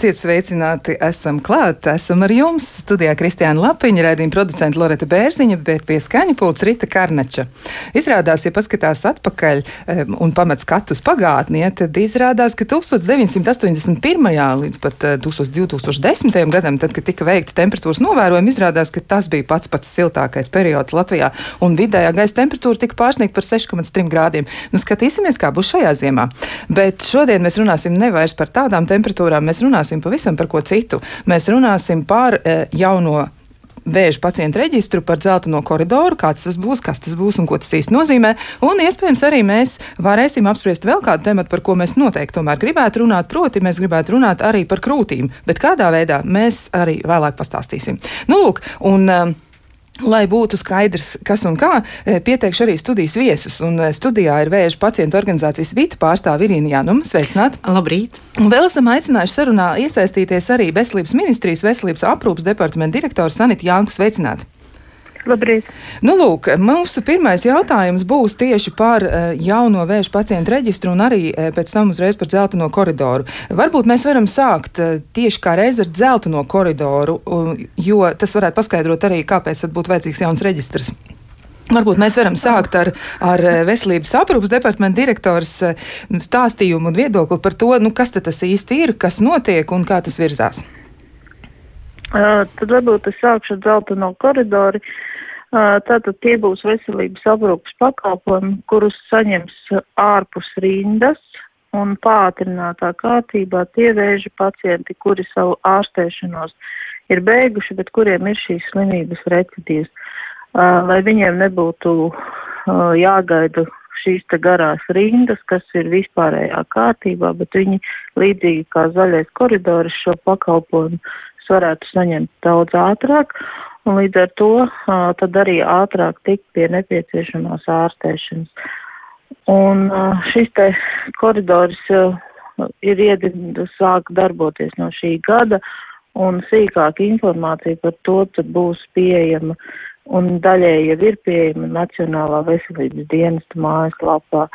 Esiet sveicināti, esam klāt, esam ar jums. Studijā Kristiāna Lapiņa, raidījuma producenta Loreta Bērziņa, bet pie skaņa pults Rita Karnača. Izrādās, ja paskatās atpakaļ um, un pamet skatu uz pagātni, ja, tad izrādās, ka 1981. līdz pat uh, 2010. gadam, tad, kad tika veikta temperatūras novērojumi, izrādās, ka tas bija pats pats siltākais periods Latvijā, un vidējā gaisa temperatūra tika pārsniegta par 6,3 grādiem. Nu, skatīsimies, kā būs šajā ziemā. Bet šodien mēs runāsim nevairs par tādām temperatūrām, mēs runāsim runāsim pavisam par ko citu. Mēs runāsim par e, jauno vēža pacientu reģistru par dzelteno koridoru, kāds tas būs, kas tas būs un ko tas īsti nozīmē. Un iespējams arī mēs varēsim apspriest vēl kādu tematu, par ko mēs noteikti tomēr gribētu runāt. Proti, mēs gribētu runāt arī par krūtīm, bet kādā veidā mēs arī vēlāk pastāstīsim. Nu, lūk, un, uh, Lai būtu skaidrs, kas un kā, eh, pieteikšu arī studijas viesus. Un eh, studijā ir vēža pacientu organizācijas Vita pārstāve Irīna Januma. Sveicināt! Labrīt! Un vēl esam aicinājuši sarunā iesaistīties arī Veselības ministrijas veselības aprūpas departamenta direktors Sanita Jānku. Sveicināt! Labrīt. Nu, lūk, mūsu pirmais jautājums būs tieši par uh, jauno vēža pacientu reģistru un arī uh, pēc tam uzreiz par dzelteno koridoru. Varbūt mēs varam sākt uh, tieši kā reiz ar dzelteno koridoru, jo tas varētu paskaidrot arī, kāpēc tad būtu vajadzīgs jauns reģistrs. Varbūt mēs varam sākt ar, ar veselības aprūpas departamenta direktors stāstījumu un viedokli par to, nu, kas tas īsti ir, kas notiek un kā tas virzās. Uh, tad varbūt es sākšu ar dzelteno koridoru. Uh, Tātad tie būs veselības aprūpas pakalpojumi, kurus saņems ārpus rindas un pātrinātā kārtībā tie vēža pacienti, kuri savu ārstēšanos ir beiguši, bet kuriem ir šīs slimības recidīvas, lai viņiem nebūtu jāgaida šīs te garās rindas, kas ir vispārējā kārtībā, bet viņi līdzīgi kā zaļais koridoris šo pakalpojumu varētu saņemt daudz ātrāk un līdz ar to uh, tad arī ātrāk tikt pie nepieciešamās ārstēšanas. Un uh, šis te koridors uh, ir iedibināts, sāk darboties no šī gada, un sīkāka informācija par to tad būs pieejama un daļēji jau ir pieejama Nacionālā veselības dienesta mājaslapā.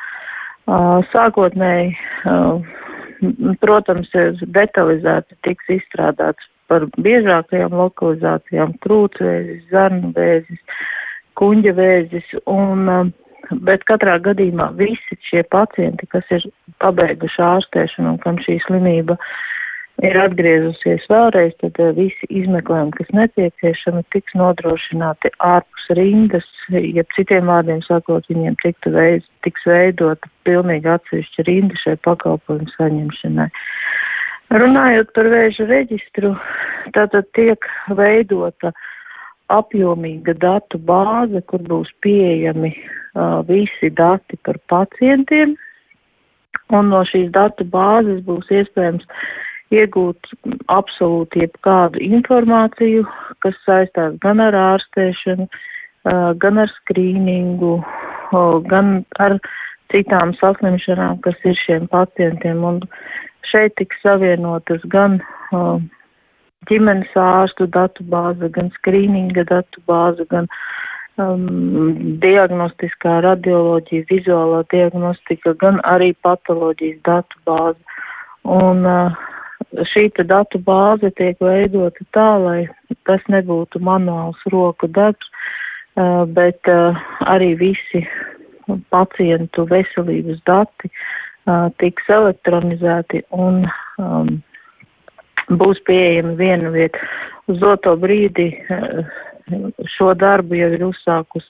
Uh, sākotnēji, uh, protams, detalizēti tiks izstrādāts par biežākajām lokalizācijām - krūtsvēzis, zarnu vēzis, kuņģa vēzis, un, um, bet katrā gadījumā visi šie pacienti, kas ir pabeiguši ārstēšanu un kam šī slimība ir atgriezusies vēlreiz, tad uh, visi izmeklējumi, kas nepieciešami, tiks nodrošināti ārpus rindas, ja citiem vārdiem sakot, viņiem tiktu veids, tiks veidota pilnīgi atsevišķa rinda šai pakalpojumu saņemšanai. Runājot par vēža reģistru, tātad tiek veidota apjomīga datu bāze, kur būs pieejami uh, visi dati par pacientiem, un no šīs datu bāzes būs iespējams iegūt absolūti jebkādu informāciju, kas saistās gan ar ārstēšanu, uh, gan ar skrīningu, uh, gan ar citām saslimšanām, kas ir šiem pacientiem. Un šeit tiks savienotas gan uh, ģimenes ārstu datu bāze, gan skrīninga datu bāze, gan um, diagnostiskā radioloģija, vizuālā diagnostika, gan arī patoloģijas datu bāze. Un uh, šī datu bāze tiek veidota tā, lai tas nebūtu manuāls roku darbs, uh, bet uh, arī visi pacientu veselības dati uh, tiks elektronizēti un um, būs pieejami viena vieta. Uz doto brīdi šo darbu jau ir uzsākus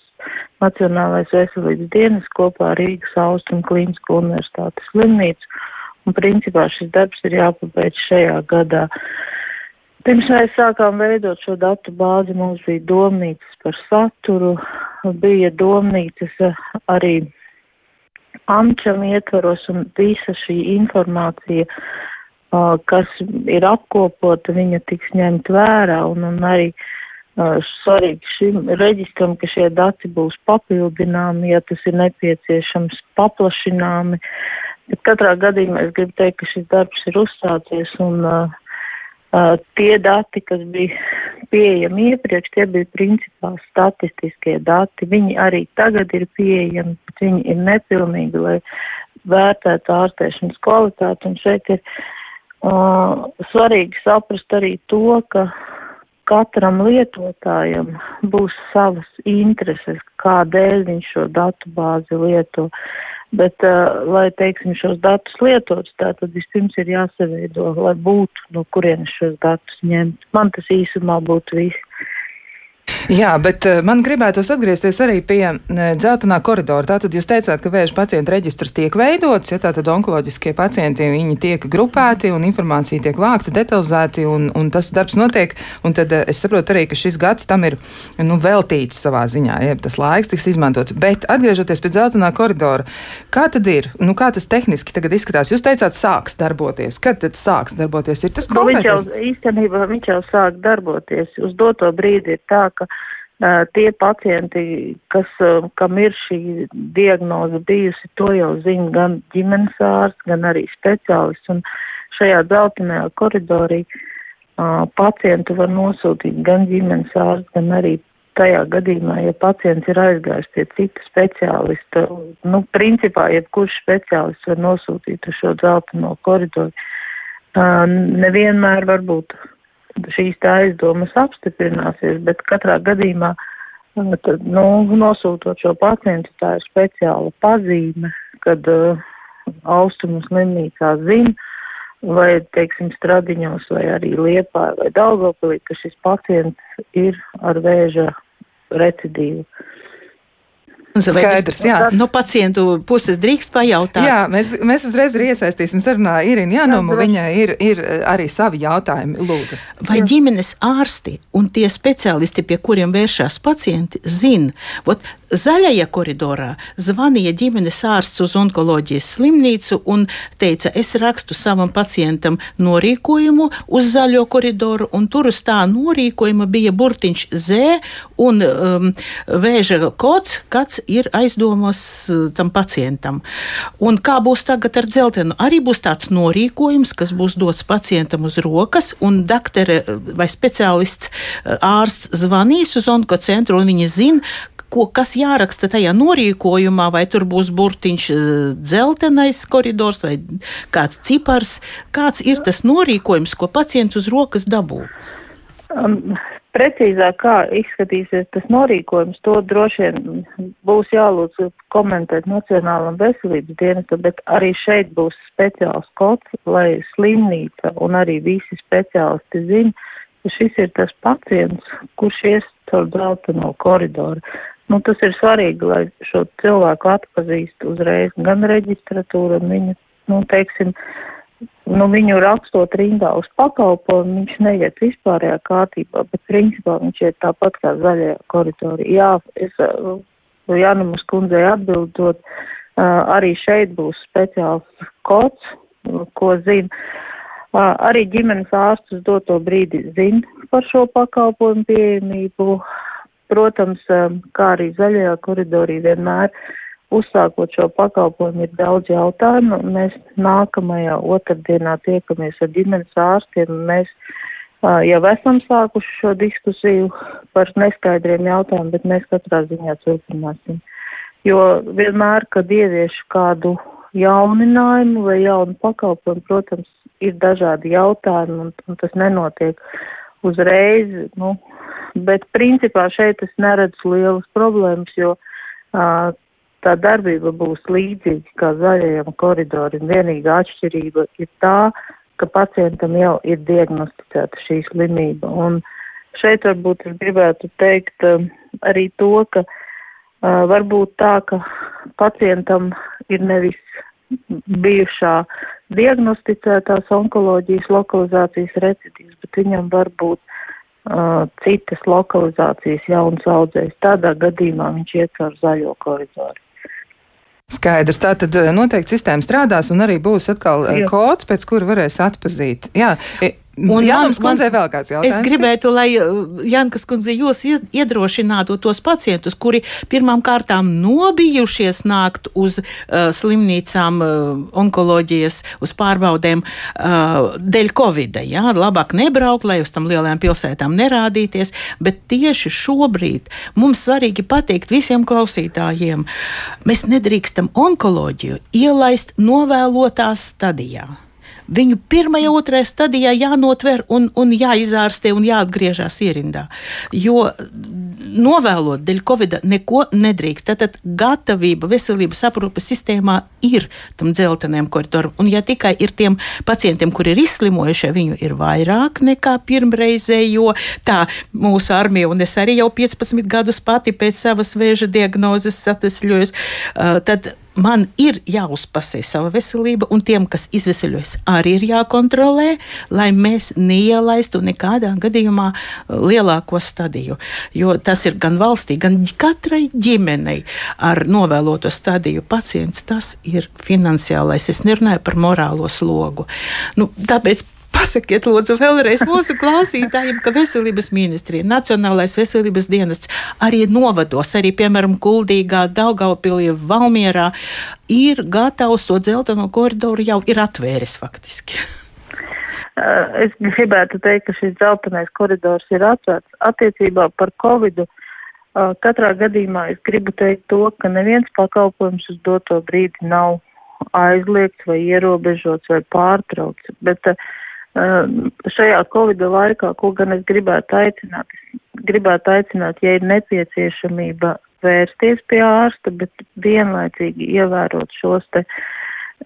Nacionālais veselības dienas kopā ar Rīgas Austrum Klīnisko universitātes slimnīcu, un principā šis darbs ir jāpabeidz šajā gadā. Pirms mēs sākām veidot šo datu bāzi, mums bija domnīcas par saturu, bija domnīcas arī amčam ietvaros un visa šī informācija, uh, kas ir apkopota, viņa tiks ņemt vērā un, un arī uh, svarīgi šim reģistram, ka šie dati būs papildināmi, ja tas ir nepieciešams paplašināmi. Bet katrā gadījumā es gribu teikt, ka šis darbs ir uzsācies un uh, Uh, tie dati, kas bija pieejami iepriekš, tie bija principā statistiskie dati. Viņi arī tagad ir pieejami, bet viņi ir nepilnīgi, lai vērtēt ārstēšanas kvalitāti, un šeit ir uh, svarīgi saprast arī to, ka katram lietotājam būs savas intereses, kādēļ viņš šo datu bāzi lieto. Bet, uh, lai, teiksim, šos datus lietots, tā tad vispirms ir jāsaveido, lai būtu, no kurienes šos datus ņemt. Man tas īsumā būtu viss. Jā, bet uh, man gribētos atgriezties arī pie uh, dzeltenā koridora. Tātad jūs teicāt, ka vēža pacientu reģistrs tiek veidots, ja tātad onkoloģiskie pacienti viņi tiek grupēti un informācija tiek vākta detalizēti un, un tas darbs notiek. Un tad uh, es saprotu arī, ka šis gads tam ir nu, veltīts savā ziņā, ja tas laiks tiks izmantots. Bet atgriežoties pie dzeltenā koridora, kā tad ir? Nu, kā tas tehniski tagad izskatās? Jūs teicāt, sāks darboties. Kad tad sāks darboties? Ir tas konkrētais? Nu, viņš jau īstenībā viņš jau sāk darboties. Uz doto brīdi ir tā, ka tie pacienti, kas, kam ir šī diagnoze bijusi, to jau zina gan ģimenes ārsts, gan arī speciālists. Un šajā dzeltenajā koridorī pacientu var nosūtīt gan ģimenes ārsts, gan arī tajā gadījumā, ja pacients ir aizgājis pie cita speciālista. Nu, principā, jebkurš speciālists var nosūtīt uz šo dzelteno koridoru. Nevienmēr varbūt šīs tā aizdomas apstiprināsies, bet katrā gadījumā, uh, tad, nu, nosūtot šo pacientu, tā ir speciāla pazīme, kad uh, austrumu slimnīcā zina, vai, teiksim, stradiņos, vai arī liepā, vai daugopilī, ka šis pacients ir ar vēža recidīvu. Skaidrs, jā. No pacientu puses drīkst pajautāt. Jā, mēs, mēs uzreiz arī iesaistīsim sarunā Irinu Jānumu. Viņai ir, ir arī savi jautājumi. Lūdzu. Vai ģimenes ārsti un tie speciālisti, pie kuriem vēršās pacienti, zina, vot, Zaļajā koridorā zvanīja ģimenes ārsts uz onkoloģijas slimnīcu un teica, es rakstu savam pacientam norīkojumu uz zaļo koridoru, un tur uz tā norīkojuma bija burtiņš Z un um, vēža kods, kāds ir aizdomos uh, tam pacientam. Un kā būs tagad ar dzeltenu? Arī būs tāds norīkojums, kas būs dots pacientam uz rokas, un doktere vai speciālists uh, ārsts zvanīs uz onkocentru, un viņi zina, ko, kas jāraksta tajā norīkojumā, vai tur būs burtiņš eh, dzeltenais koridors vai kāds cipars, kāds ir tas norīkojums, ko pacients uz rokas dabū? Um, precīzāk, kā izskatīsies tas norīkojums, to droši vien būs jālūdz komentēt Nacionālam veselības dienestam, bet arī šeit būs speciāls kods, lai slimnīca un arī visi speciālisti zina, ka šis ir tas pacients, kurš ies caur dzelteno koridoru. Nu, tas ir svarīgi, lai šo cilvēku atpazīst uzreiz gan reģistratūra, un viņu, nu, teiksim, nu, viņu rakstot rindā uz pakalpojumu, viņš neiet vispārējā kārtībā, bet principā viņš iet tāpat kā zaļajā koridorī. Jā, es Jānumas kundzei atbildot, arī šeit būs speciāls kods, ko zina. Arī ģimenes ārsts uz doto brīdi zina par šo pakalpojumu pieejamību Protams, kā arī zaļajā koridorī vienmēr uzsākot šo pakalpojumu ir daudz jautājumu. Mēs nākamajā otrdienā tiekamies ar ģimenes ārstiem. Mēs jau esam sākuši šo diskusiju par neskaidriem jautājumiem, bet mēs katrā ziņā turpināsim. Jo vienmēr, kad ieviešu kādu jauninājumu vai jaunu pakalpojumu, protams, ir dažādi jautājumi un, un tas nenotiek uzreiz, nu, bet principā šeit es neredzu lielas problēmas, jo uh, tā darbība būs līdzīga kā zaļajam koridoram. Vienīgā atšķirība ir tā, ka pacientam jau ir diagnosticēta šī slimība. Un šeit varbūt es gribētu teikt uh, arī to, ka uh, varbūt tā, ka pacientam ir nevis bijušā diagnosticētās onkoloģijas lokalizācijas recidīvas, bet viņam var būt uh, citas lokalizācijas jaunas audzēs. Tādā gadījumā viņš iet caur zaļo koridoru. Skaidrs, tā tad noteikti sistēma strādās un arī būs atkal Jā. kods, pēc kura varēs atpazīt. Jā, Un Jānis kundzei vēl kāds jautājums? Es gribētu, lai Jankas kundze jūs iedrošinātu tos pacientus, kuri pirmām kārtām nobijušies nākt uz uh, slimnīcām, uh, onkoloģijas, uz pārbaudēm uh, dēļ Covid. Jā, labāk nebraukt, lai uz tam lielajām pilsētām nerādīties, bet tieši šobrīd mums svarīgi pateikt visiem klausītājiem, mēs nedrīkstam onkoloģiju ielaist novēlotā stadijā viņu pirmajā, otrajā stadijā jānotver un, un jāizārstē un jāatgriežas ierindā. Jo novēlot dēļ Covid neko nedrīkst. Tātad gatavība veselības aprūpes sistēmā ir tam dzeltenajam koridoram. Un ja tikai ir tiem pacientiem, kuri ir izslimojušie, viņu ir vairāk nekā pirmreizējo, tā mūsu armija, un es arī jau 15 gadus pati pēc savas vēža diagnozes atvesļojos, uh, tad man ir jāuzpasē sava veselība, un tiem, kas izvesaļojas, arī ir jākontrolē, lai mēs neielaistu nekādā gadījumā uh, lielāko stadiju. Jo tas ir gan valstī, gan katrai ģimenei ar novēloto stadiju pacients. Tas ir finansiālais. Es nerunāju par morālo slogu. Nu, tāpēc Pasakiet, lūdzu, vēlreiz mūsu klausītājiem, ka veselības ministrija, Nacionālais veselības dienests arī novados, arī, piemēram, Kuldīgā, Daugaupilī, Valmierā ir gatavs to dzelteno koridoru jau ir atvēris faktiski. Es gribētu teikt, ka šis dzeltenais koridors ir atvērts. Attiecībā par Covidu katrā gadījumā es gribu teikt to, ka neviens pakalpojums uz doto brīdi nav aizliegts vai ierobežots vai pārtraukts. Bet uh, šajā Covid laikā, ko gan es gribētu aicināt, es gribētu aicināt, ja ir nepieciešamība vērsties pie ārsta, bet vienlaicīgi ievērot šos te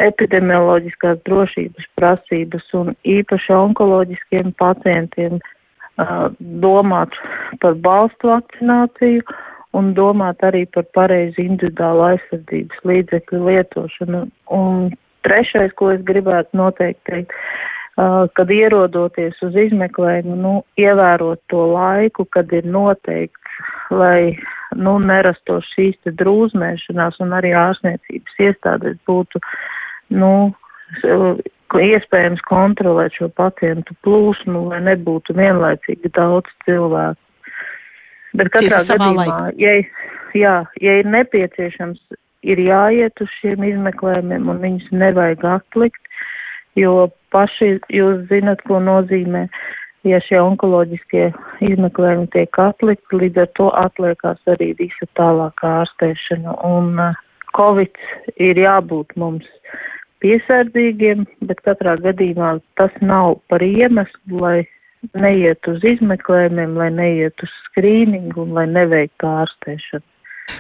epidemioloģiskās drošības prasības un īpaši onkoloģiskiem pacientiem domāt par balstu vakcināciju un domāt arī par pareizu individuālu aizsardzības līdzekļu lietošanu. Un trešais, ko es gribētu noteikti teikt, kad ierodoties uz izmeklējumu, nu, ievērot to laiku, kad ir noteikts, lai nu, nerastos šīs drūzmēšanās un arī ārstniecības iestādes būtu, nu, iespējams kontrolēt šo pacientu plūsmu, lai nebūtu vienlaicīgi daudz cilvēku. Bet katrā gadījumā, ja, jā, ja ir nepieciešams, ir jāiet uz šiem izmeklējumiem un viņus nevajag atlikt, jo paši jūs zinat, ko nozīmē, ja šie onkoloģiskie izmeklējumi tiek atlikti, līdz ar to atliekās arī visa tālākā ārstēšana. Un uh, Covid ir jābūt mums piesardzīgiem, bet katrā gadījumā tas nav par iemeslu, lai neiet uz izmeklējumiem, lai neiet uz skrīningu un lai neveiktu ārstēšanu.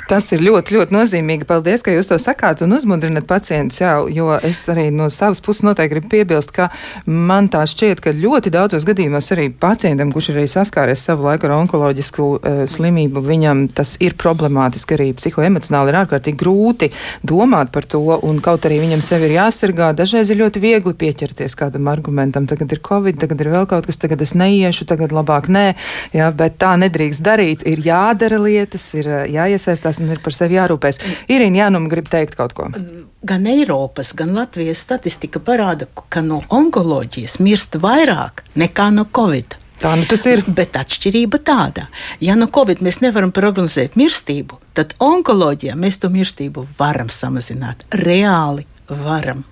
Tas ir ļoti, ļoti nozīmīgi. Paldies, ka jūs to sakāt un uzmundrināt pacientus. Jā, jo es arī no savas puses noteikti gribu piebilst, ka man tā šķiet, ka ļoti daudzos gadījumos arī pacientam, kurš ir arī saskāries savu laiku ar onkoloģisku uh, slimību, viņam tas ir problemātiski arī psihoemocionāli ir ārkārtīgi grūti domāt par to, un kaut arī viņam sevi ir jāsargā, dažreiz ir ļoti viegli pieķerties kādam argumentam. Tagad ir covid, tagad ir vēl kaut kas, tagad es neiešu, tagad labāk nē, jā, bet tā nedrīkst darīt. Ir jādara lietas, ir jāiesaistās un ir par sevi jārūpēs. Irīna Jānum grib teikt kaut ko. Gan Eiropas, gan Latvijas statistika parāda, ka no onkoloģijas mirst vairāk nekā no Covid. Tā nu tas ir. Bet atšķirība tāda, ja no Covid mēs nevaram prognozēt mirstību, tad onkoloģijā mēs to mirstību varam samazināt. Reāli varam.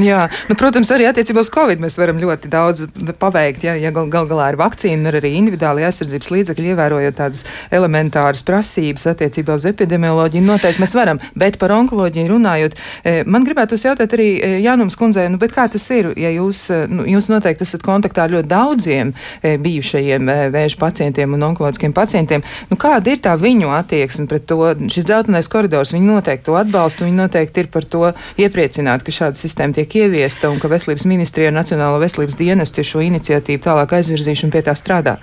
Jā, nu, protams, arī attiecībā uz Covid mēs varam ļoti daudz paveikt. Ja, ja gal, gal galā ir vakcīna, ir arī individuāli aizsardzības līdzekļi, ievērojot tādas elementāras prasības attiecībā uz epidemioloģiju, noteikti mēs varam. Bet par onkoloģiju runājot, e, man gribētu jautāt arī e, Jānums kundzei, nu, kā tas ir, ja jūs, e, nu, jūs noteikti esat kontaktā ar ļoti daudziem bijušajiem vēža pacientiem un onkoloģiskiem pacientiem. Nu, kāda ir tā viņu attieksme pret to? Šis dzeltenais koridors, viņi noteikti to atbalsta, viņi noteikti ir par to iepriecināti, ka šāda sistēma tiek tiek ieviesta un ka Veselības ministrija un Nacionālo veselības dienestu šo iniciatīvu tālāk aizvirzīšanu pie tā strādā?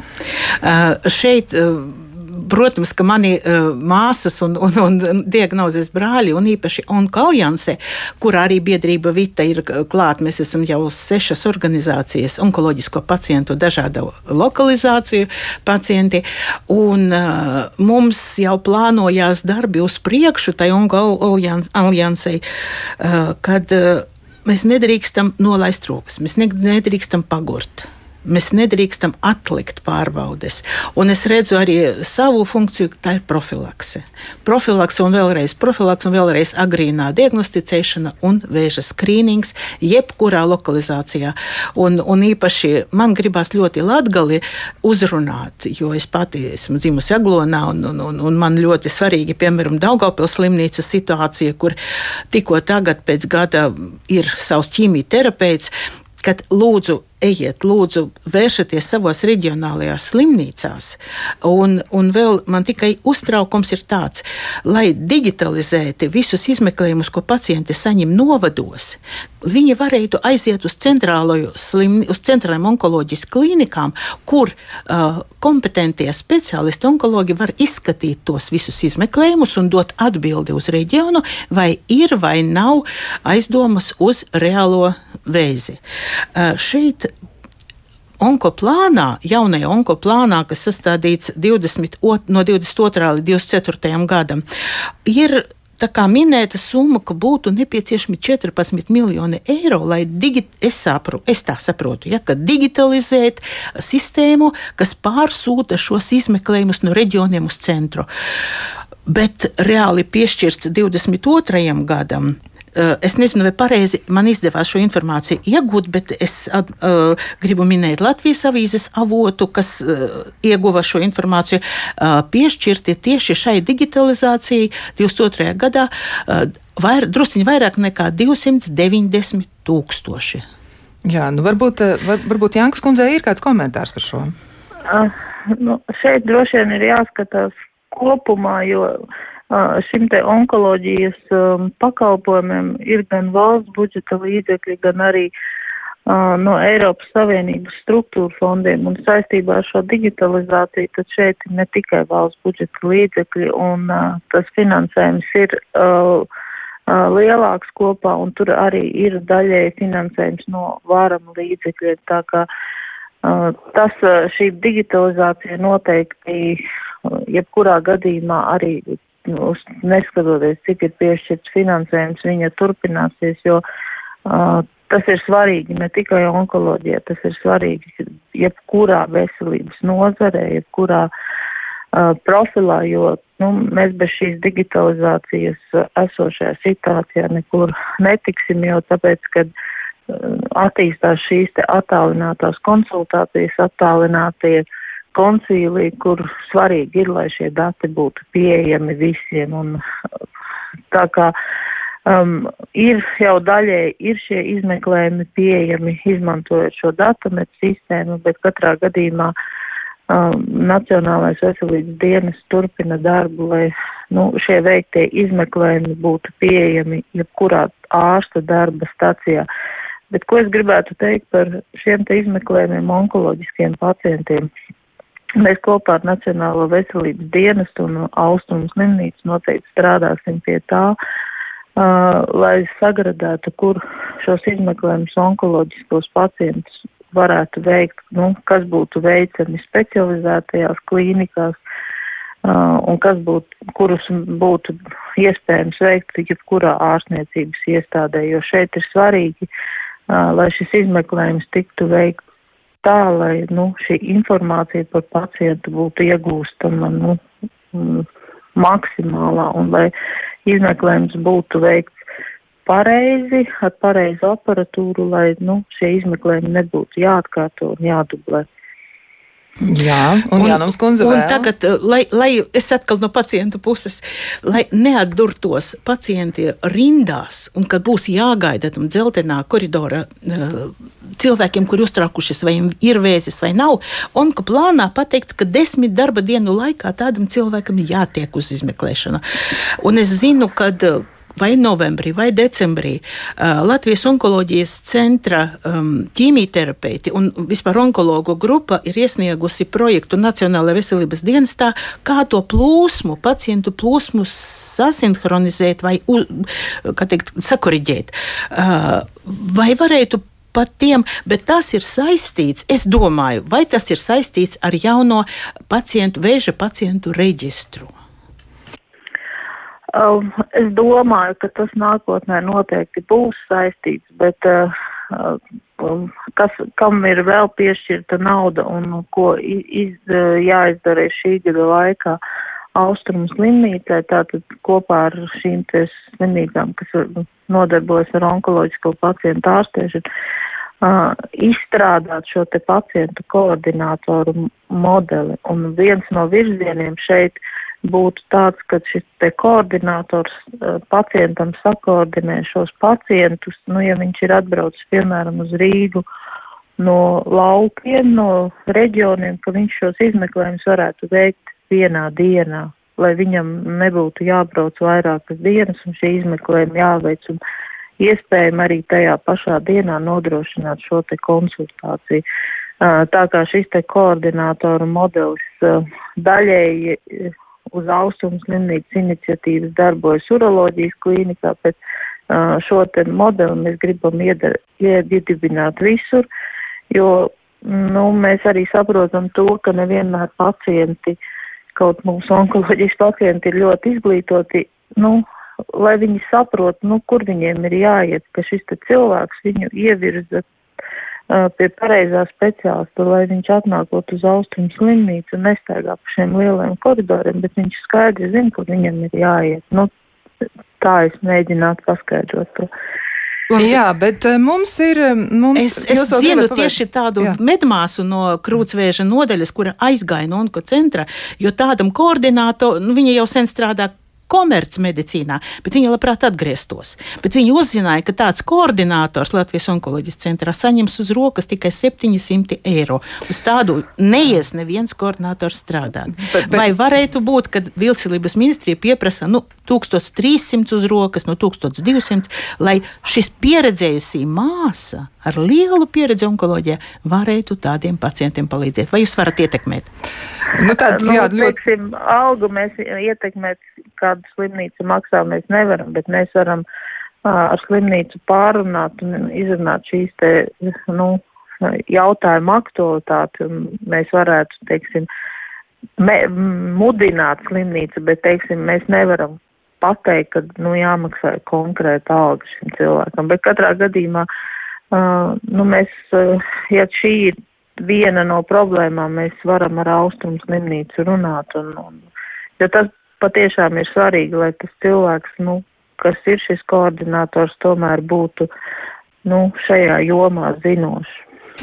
Uh, šeit, uh, protams, ka mani uh, māsas un, un, un diagnozes brāļi, un īpaši Onkoljānse, kur arī biedrība Vita ir klāt, mēs esam jau sešas organizācijas, onkoloģisko pacientu dažādu lokalizāciju pacienti, un uh, mums jau plānojās darbi uz priekšu tai Onkoljānsei, uh, kad uh, mēs nedrīkstam nolaist rokas, mēs nedrīkstam pagurt. Mēs nedrīkstam atlikt pārbaudes. Un es redzu arī savu funkciju, tā ir profilakse. Profilakse un vēlreiz profilakse un vēlreiz agrīnā diagnosticēšana un vēža skrīnings jebkurā lokalizācijā. Un, un īpaši man gribās ļoti latgali uzrunāt, jo es pati esmu dzimusi Aglonā un, un, un, un man ļoti svarīgi, piemēram, Daugavpils slimnīcas situācija, kur tikko tagad pēc gada ir savs ķīmijterapeits, kad lūdzu ejiet, lūdzu, vēršaties savos reģionālajās slimnīcās. Un, un vēl man tikai uztraukums ir tāds, lai digitalizēti visus izmeklējumus, ko pacienti saņem novados, viņi varētu aiziet uz, slim, uz centrālajām onkoloģijas klīnikām, kur uh, kompetentie speciālisti, onkologi var izskatīt tos visus izmeklējumus un dot atbildi uz reģionu, vai ir vai nav aizdomas uz reālo vēzi. Uh, šeit onkoplānā, jaunajā onkoplānā, kas sastādīts 20, no 22. līdz 24. gadam, ir Tā kā minēta summa, ka būtu nepieciešami 14 miljoni eiro, lai digi, es, sapru, es tā saprotu, ja, digitalizēt sistēmu, kas pārsūta šos izmeklējumus no reģioniem uz centru. Bet reāli piešķirts 22. gadam es nezinu, vai pareizi man izdevās šo informāciju iegūt, bet es uh, gribu minēt Latvijas avīzes avotu, kas uh, ieguva šo informāciju, uh, piešķirti tieši šai digitalizācijai 22. gadā uh, vair, drusciņi vairāk nekā 290 tūkstoši. Jā, nu varbūt, var, varbūt Jankas kundzei ir kāds komentārs par šo. Uh, nu, šeit droši vien ir jāskatās kopumā, jo uh, šim te onkoloģijas um, pakalpojumiem ir gan valsts budžeta līdzekļi, gan arī no Eiropas Savienības struktūra fondiem un saistībā ar šo digitalizāciju, tad šeit ir ne tikai valsts budžeta līdzekļi un tas finansējums ir lielāks kopā un tur arī ir daļēji finansējums no vārama līdzekļiem. Tā kā tas, šī digitalizācija noteikti jebkurā gadījumā arī nu, neskatoties, cik ir piešķirts finansējums, viņa turpināsies, jo uh, tas ir svarīgi ne tikai onkoloģijā, tas ir svarīgi jebkurā veselības nozarē, jebkurā uh, profilā, jo nu, mēs bez šīs digitalizācijas uh, esošajā situācijā nekur netiksim, jo tāpēc, kad uh, attīstās šīs te attālinātās konsultācijas, attālinātie uh, koncīlī, kur svarīgi ir, lai šie dati būtu pieejami visiem. Un, tā kā um, ir jau daļēji ir šie izmeklējumi pieejami, izmantojot šo datametu sistēmu, bet katrā gadījumā um, Nacionālais veselības dienas turpina darbu, lai nu, šie veiktie izmeklējumi būtu pieejami jebkurā ārsta darba stacijā. Bet ko es gribētu teikt par šiem te izmeklējumiem onkoloģiskiem pacientiem? Mēs kopā ar Nacionālo veselības dienestu un Austrumu slimnīcu noteikti strādāsim pie tā, uh, lai sagradētu, kur šos izmeklējumus onkoloģiskos pacientus varētu veikt, nu, kas būtu veicami specializētajās klīnikās uh, un kas būtu, kurus būtu iespējams veikt jebkurā ārstniecības iestādē, jo šeit ir svarīgi, uh, lai šis izmeklējums tiktu veikts tā, lai nu, šī informācija par pacientu būtu iegūstama nu, mm, maksimālā un lai izmeklējums būtu veikts pareizi, ar pareizu aparatūru, lai nu, šie izmeklējumi nebūtu jāatkārto un jādublē. Jā, un, un Jānis Kundze. Un tagad, eh, lai, lai es atkal no pacientu puses, lai neatdurtos pacienti rindās, un kad būs jāgaida tam dzeltenā koridora eh, cilvēkiem, kuri uztraukušies, vai ir vēzis vai nav, un ka plānā pateikts, ka desmit darba dienu laikā tādam cilvēkam jātiek uz izmeklēšanu. Un es zinu, kad vai novembrī, vai decembrī uh, Latvijas onkoloģijas centra um, ķīmijterapeiti un vispār onkologu grupa ir iesniegusi projektu Nacionālajā veselības dienestā, kā to plūsmu, pacientu plūsmu sasinhronizēt vai teikt, sakoriģēt. Uh, vai varētu par tiem, bet tas ir saistīts, es domāju, vai tas ir saistīts ar jauno pacientu, vēža pacientu reģistru? Uh, es domāju, ka tas nākotnē noteikti būs saistīts, bet uh, kas, kam ir vēl piešķirta nauda un ko iz, jāizdara šī gada laikā. Austrumu slimnīcai, tātad kopā ar šīm slimnīcām, kas nodarbojas ar onkoloģisko pacientu ārstēšanu, uh, izstrādāt šo te pacientu koordinātoru modeli. Un viens no virzieniem šeit būtu tāds, ka šis te koordinators uh, pacientam sakoordinē šos pacientus, nu, ja viņš ir atbraucis, piemēram, uz Rīgu no laukiem, no reģioniem, ka viņš šos izmeklējumus varētu veikt vienā dienā, lai viņam nebūtu jābrauc vairākas dienas un šī izmeklējuma jāveic un iespējami arī tajā pašā dienā nodrošināt šo te konsultāciju. Tā kā šis te koordinātoru modelis daļēji uz austrumu slimnīcas iniciatīvas darbojas uroloģijas klīnikā, bet šo te modeli mēs gribam iedibināt visur, jo nu, mēs arī saprotam to, ka nevienmēr pacienti uh, kaut mūsu onkoloģijas pacienti ir ļoti izglītoti, nu, lai viņi saprot, nu, kur viņiem ir jāiet, ka šis cilvēks viņu ievirza uh, pie pareizā speciālista, lai viņš atnākot uz austrumu slimnīcu un nestaigā pa šiem lielajiem koridoriem, bet viņš skaidri zina, kur viņam ir jāiet. Nu, tā es mēģinātu paskaidrot to. Jā, bet mums ir. Mums, es es zinu tieši tādu jā. medmāsu no krūtsvēža nodaļas, kura aizgāja no onkocentra, jo tādam koordinātoram, nu, viņa jau sen strādā komercmedicīnā, bet viņa labprāt atgrieztos. Bet viņa uzzināja, ka tāds koordinators Latvijas onkoloģijas centrā saņems uz rokas tikai 700 eiro. Uz tādu neies neviens koordinators strādāt. Bet, bet... Vai varētu būt, ka Vilcelības ministrija pieprasa nu, 1300 uz rokas, no 1200, lai šis pieredzējusī māsa ar lielu pieredzi onkoloģijā varētu tādiem pacientiem palīdzēt? Vai jūs varat ietekmēt? Nu, tāds, nu, jā, ļoti... teiksim, algu mēs ietekmēt, kādu slimnīcu maksā, mēs nevaram, bet mēs varam uh, ar slimnīcu pārunāt un izrunāt šīs te, nu, jautājumu aktualitāti, un mēs varētu, teiksim, me, mudināt slimnīcu, bet, teiksim, mēs nevaram pateikt, ka, nu, jāmaksā konkrēta alga šim cilvēkam, bet katrā gadījumā uh, Uh, nu, mēs, uh, ja šī ir viena no problēmām, mēs varam ar austrumu slimnīcu runāt, un, un, jo tas patiešām ir svarīgi, lai tas cilvēks, nu, kas ir šis koordinators, tomēr būtu, nu, šajā jomā zinošs.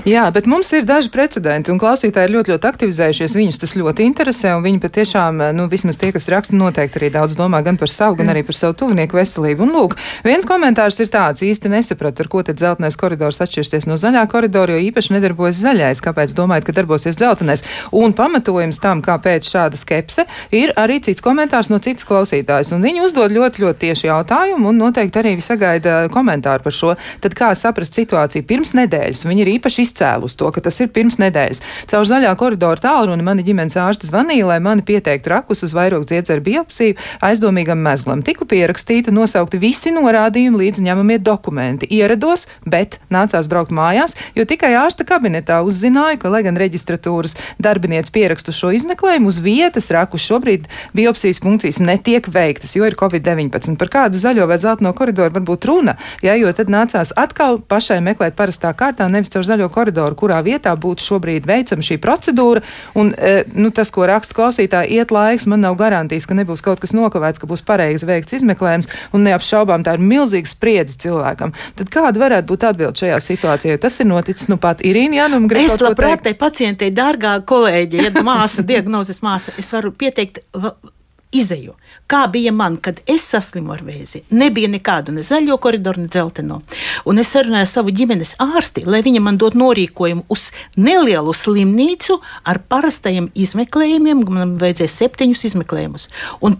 Jā, bet mums ir daži precedenti, un klausītāji ir ļoti, ļoti aktivizējušies. Viņus tas ļoti interesē, un viņi patiešām, nu, vismaz tie, kas raksta, noteikti arī daudz domā gan par savu, gan arī par savu tuvinieku veselību. Un, lūk, viens komentārs ir tāds, īsti nesapratu, ar ko tad dzeltenais koridors atšķirsies no zaļā koridora, jo īpaši nedarbojas zaļais. Kāpēc domājat, ka darbosies dzeltenais? Un pamatojums tam, kāpēc šāda skepse, ir arī cits komentārs no citas klausītājas. Un viņi uzdod ļoti, ļoti tieši jautājumu, un noteikti arī sagaida komentāru par šo. Tad kā saprast situāciju pirms nedēļas? Viņi ir īpaši izcēlus to, ka tas ir pirms nedēļas. Caur zaļā koridora tālruni mani ģimenes ārsts zvanīja, lai mani pieteiktu rakus uz vairogu dziedzeru biopsiju aizdomīgam mezglam. Tiku pierakstīta, nosaukti visi norādījumi līdz ņemamie dokumenti. Ierados, bet nācās braukt mājās, jo tikai ārsta kabinetā uzzināju, ka, lai gan reģistratūras darbinieks pierakstu šo izmeklējumu uz vietas, rakus šobrīd biopsijas funkcijas netiek veiktas, jo ir Covid-19. Par kādu zaļo vai zeltaino koridoru var būt runa, ja, jo tad nācās atkal pašai meklēt parastā kārtā, nevis caur zaļo koridoru, kurā vietā būtu šobrīd veicama šī procedūra. Un, e, nu, tas, ko raksta klausītāji, iet laiks, man nav garantijas, ka nebūs kaut kas nokavēts, ka būs pareizi veikts izmeklējums, un neapšaubām tā ir milzīga spriedze cilvēkam. Tad kāda varētu būt atbilde šajā situācijā? Tas ir noticis nu pat Irīna Janum. Es labprāt tai pacientei, dārgā kolēģi, ja māsa, diagnozes māsa, es varu pieteikt izeju. Kā bija man, kad es saslimu ar vēzi? Nebija nekādu ne zaļo koridoru, ne dzelteno. Un es sarunāju savu ģimenes ārsti, lai viņa man dod norīkojumu uz nelielu slimnīcu ar parastajiem izmeklējumiem. Man vajadzēja septiņus izmeklējumus. Un,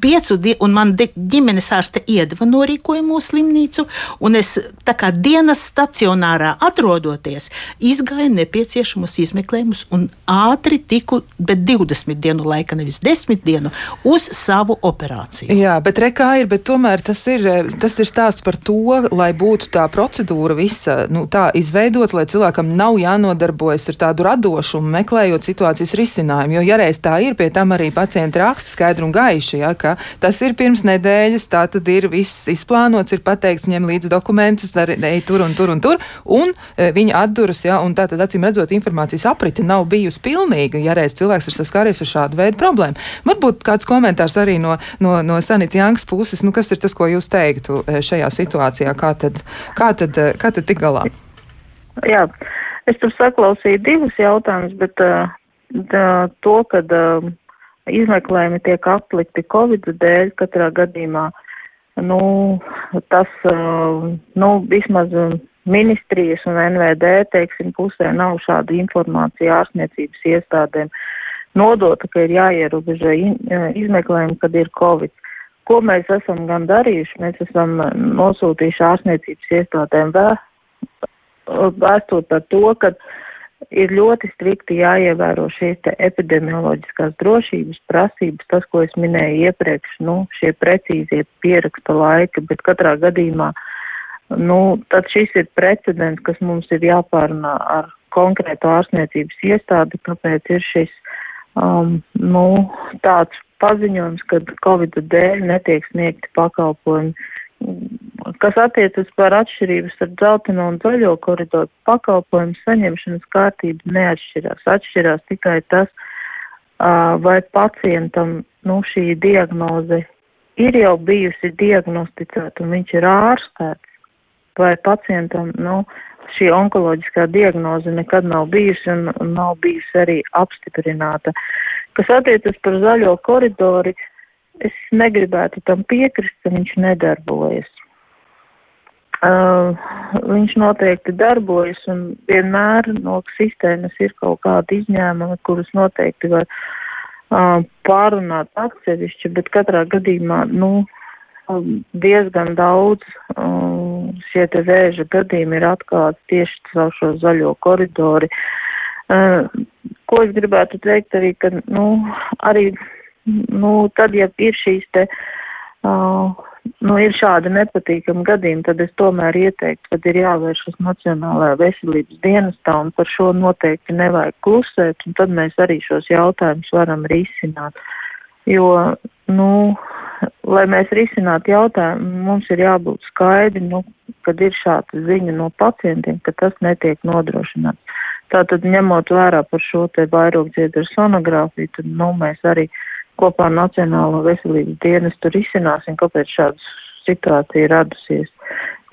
un man ģimenes ārste iedeva norīkojumu uz slimnīcu, un es tā kā dienas stacionārā atrodoties, izgāju nepieciešamos izmeklējumus un ātri tiku, bet 20 dienu laika, nevis 10 dienu, uz sāpēm savu operāciju. Jā, bet rekā ir, bet tomēr tas ir, tas ir stāsts par to, lai būtu tā procedūra visa nu, tā izveidot, lai cilvēkam nav jānodarbojas ar tādu radošumu, meklējot situācijas risinājumu. Jo, ja reiz tā ir, pie tam arī pacienti raksta skaidri un gaiši, ja, ka tas ir pirms nedēļas, tā tad ir viss izplānots, ir pateikts, ņem līdzi dokumentus, ej tur un tur un tur, un e, viņi atduras, ja, un tā tad acīm redzot, informācijas aprite nav bijusi pilnīga, ja reiz cilvēks ir saskāries ar šādu veidu problēmu. Varbūt kāds komentārs arī no, no, no Sanits Jankas puses, nu, kas ir tas, ko jūs teiktu e, šajā situācijā, kā tad, kā tad, e, kā tad tik galā? Jā, es tur saklausīju divus jautājumus, bet uh, to, kad uh, izmeklējumi tiek aplikti Covid dēļ katrā gadījumā, nu, tas, uh, nu, vismaz ministrijas un NVD, teiksim, pusē nav šāda informācija ārstniecības iestādēm nodota, ka ir jāierobežo izmeklējumi, kad ir Covid. Ko mēs esam gan darījuši? Mēs esam nosūtījuši ārstniecības iestādēm vēstuli par to, ka ir ļoti strikti jāievēro šīs epidemioloģiskās drošības prasības, tas, ko es minēju iepriekš, nu, šie precīzie pieraksta laika, bet katrā gadījumā, nu, tad šis ir precedents, kas mums ir jāpārunā ar konkrētu ārstniecības iestādi, kāpēc ir šis, um, nu, tāds paziņojums, ka Covid dēļ netiek sniegti pakalpojumi. Kas attiecas par atšķirības starp dzelteno un zaļo koridoru, pakalpojumu saņemšanas kārtība neatšķirās. Atšķirās tikai tas, vai pacientam nu, šī diagnoze ir jau bijusi diagnosticēta un viņš ir ārstēts, vai pacientam nu, šī onkoloģiskā diagnoze nekad nav bijusi un, un nav bijusi arī apstiprināta. Kas attiecas par zaļo koridoru, es negribētu tam piekrist, ka viņš nedarbojas. Uh, viņš noteikti darbojas un vienmēr no sistēmas ir kaut kādi izņēmumi, kurus noteikti var uh, pārunāt atsevišķi, bet katrā gadījumā, nu, diezgan daudz uh, šie te vēža gadījumi ir atklāti tieši caur šo zaļo koridori. Uh, ko es gribētu teikt arī, ka, nu, arī, nu, tad, ja ir šīs te, uh, nu, ir šādi nepatīkami gadījumi, tad es tomēr ieteiktu, kad ir jāvēršas Nacionālajā veselības dienestā un par šo noteikti nevajag klusēt, un tad mēs arī šos jautājumus varam risināt. Jo, nu, lai mēs risinātu jautājumu, mums ir jābūt skaidri, nu, kad ir šāda ziņa no pacientiem, ka tas netiek nodrošināts. Tātad, ņemot vērā par šo te vairogdziedru sonogrāfiju, tad, nu, mēs arī kopā ar Nacionālo veselības dienestu risināsim, kāpēc šāda situācija radusies.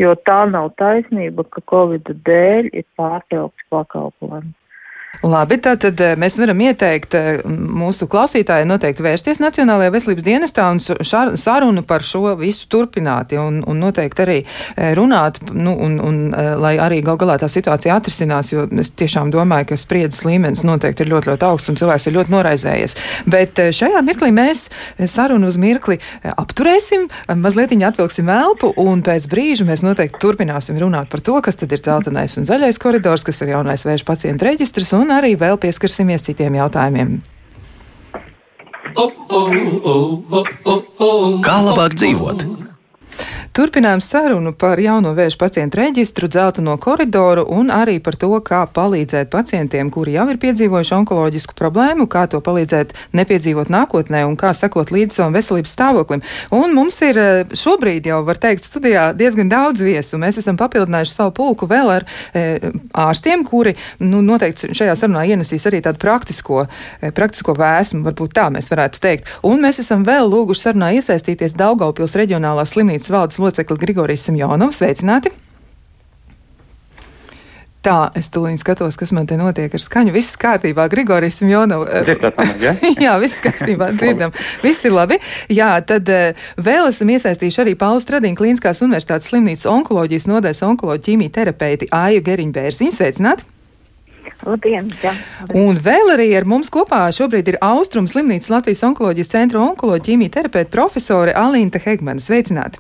Jo tā nav taisnība, ka Covid dēļ ir pārtraukts pakalpojumi. Labi, tātad eh, mēs varam ieteikt eh, mūsu klausītājiem noteikti vērsties Nacionālajā veselības dienestā un sarunu par šo visu turpināt, ja, un, un noteikti arī eh, runāt, nu, un, un lai arī gal galā tā situācija atrisinās, jo es tiešām domāju, ka spriedzes līmenis noteikti ir ļoti, ļoti augsts un cilvēks ir ļoti noraizējies. Bet šajā mirklī mēs sarunu uz mirkli apturēsim, mazliet atvilksim elpu, un pēc brīža mēs noteikti turpināsim runāt par to, kas tad ir dzeltenais un zaļais koridors, kas ir jaunais vēža pacientu reģistrs un arī vēl pieskarsimies citiem jautājumiem. Kā labāk dzīvot? Turpinām sarunu par jauno vēža pacientu reģistru, dzelteno koridoru un arī par to, kā palīdzēt pacientiem, kuri jau ir piedzīvojuši onkoloģisku problēmu, kā to palīdzēt nepiedzīvot nākotnē un kā sekot līdzi savam veselības stāvoklim. Un mums ir eh, šobrīd jau, var teikt, studijā diezgan daudz viesu. Mēs esam papildinājuši savu pulku vēl ar e, ārstiem, kuri nu, noteikti šajā sarunā ienesīs arī tādu praktisko, e, praktisko vēsmu, varbūt tā mēs varētu teikt. Un mēs esam vēl lūguši sarunā iesaistīties Daugaupils reģionālās slimnīcas valdes locekli Grigorijs Simjonovs. Sveicināti! Tā, es tūlīt skatos, kas man te notiek ar skaņu. Viss kārtībā, Grigorijs Jonovs. Ja? Jā, viss kārtībā, dzirdam. Viss ir labi. Jā, tad uh, vēl esam iesaistījuši arī Paula Stradīna Klīniskās universitātes slimnīcas onkoloģijas nodaļas onkoloģija ķīmija terapeiti Āju Geriņu Bērziņu. Sveicināti! Labdien, jā. Un vēl arī ar mums kopā šobrīd ir Austrum slimnīcas Latvijas onkoloģijas centra onkoloģija ķīmija terapeita profesore Alīnta Hegmana. Sveicināti!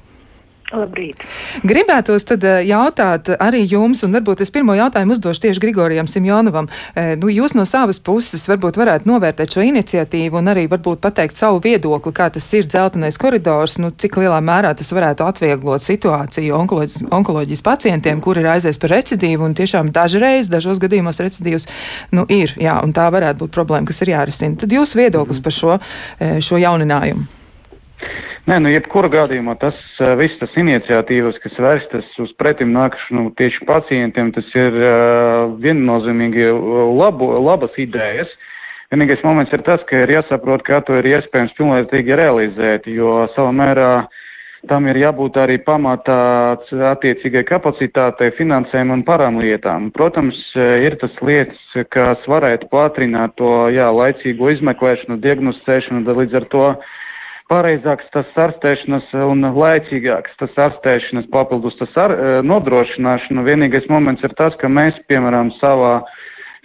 Labrīt. Gribētos tad eh, jautāt arī jums, un varbūt es pirmo jautājumu uzdošu tieši Grigorijam Simjonovam. Eh, nu, jūs no savas puses varbūt varētu novērtēt šo iniciatīvu un arī varbūt pateikt savu viedokli, kā tas ir dzeltenais koridors, nu, cik lielā mērā tas varētu atvieglot situāciju onkoloģijas, onkoloģijas pacientiem, kuri ir aizies par recidīvu, un tiešām dažreiz, dažos gadījumos recidīvs, nu, ir, jā, un tā varētu būt problēma, kas ir jārisina. Tad jūsu viedoklis par šo, eh, šo jauninājumu. Nē, nu, jebkurā gadījumā tas viss tas iniciatīvas, kas vērstas uz pretim nākšanu tieši pacientiem, tas ir uh, viennozīmīgi labu, labas idejas. Vienīgais moments ir tas, ka ir jāsaprot, kā to ir iespējams pilnvērtīgi realizēt, jo savā mērā tam ir jābūt arī pamatā attiecīgai kapacitātei, finansēm un parām lietām. Protams, ir tas lietas, kas varētu pātrināt to, jā, laicīgo izmeklēšanu, diagnosticēšanu, līdz ar to pareizāks tas ārstēšanas un laicīgāks tas ārstēšanas papildus tas ar, e, nodrošināšana. Vienīgais moments ir tas, ka mēs, piemēram, savā,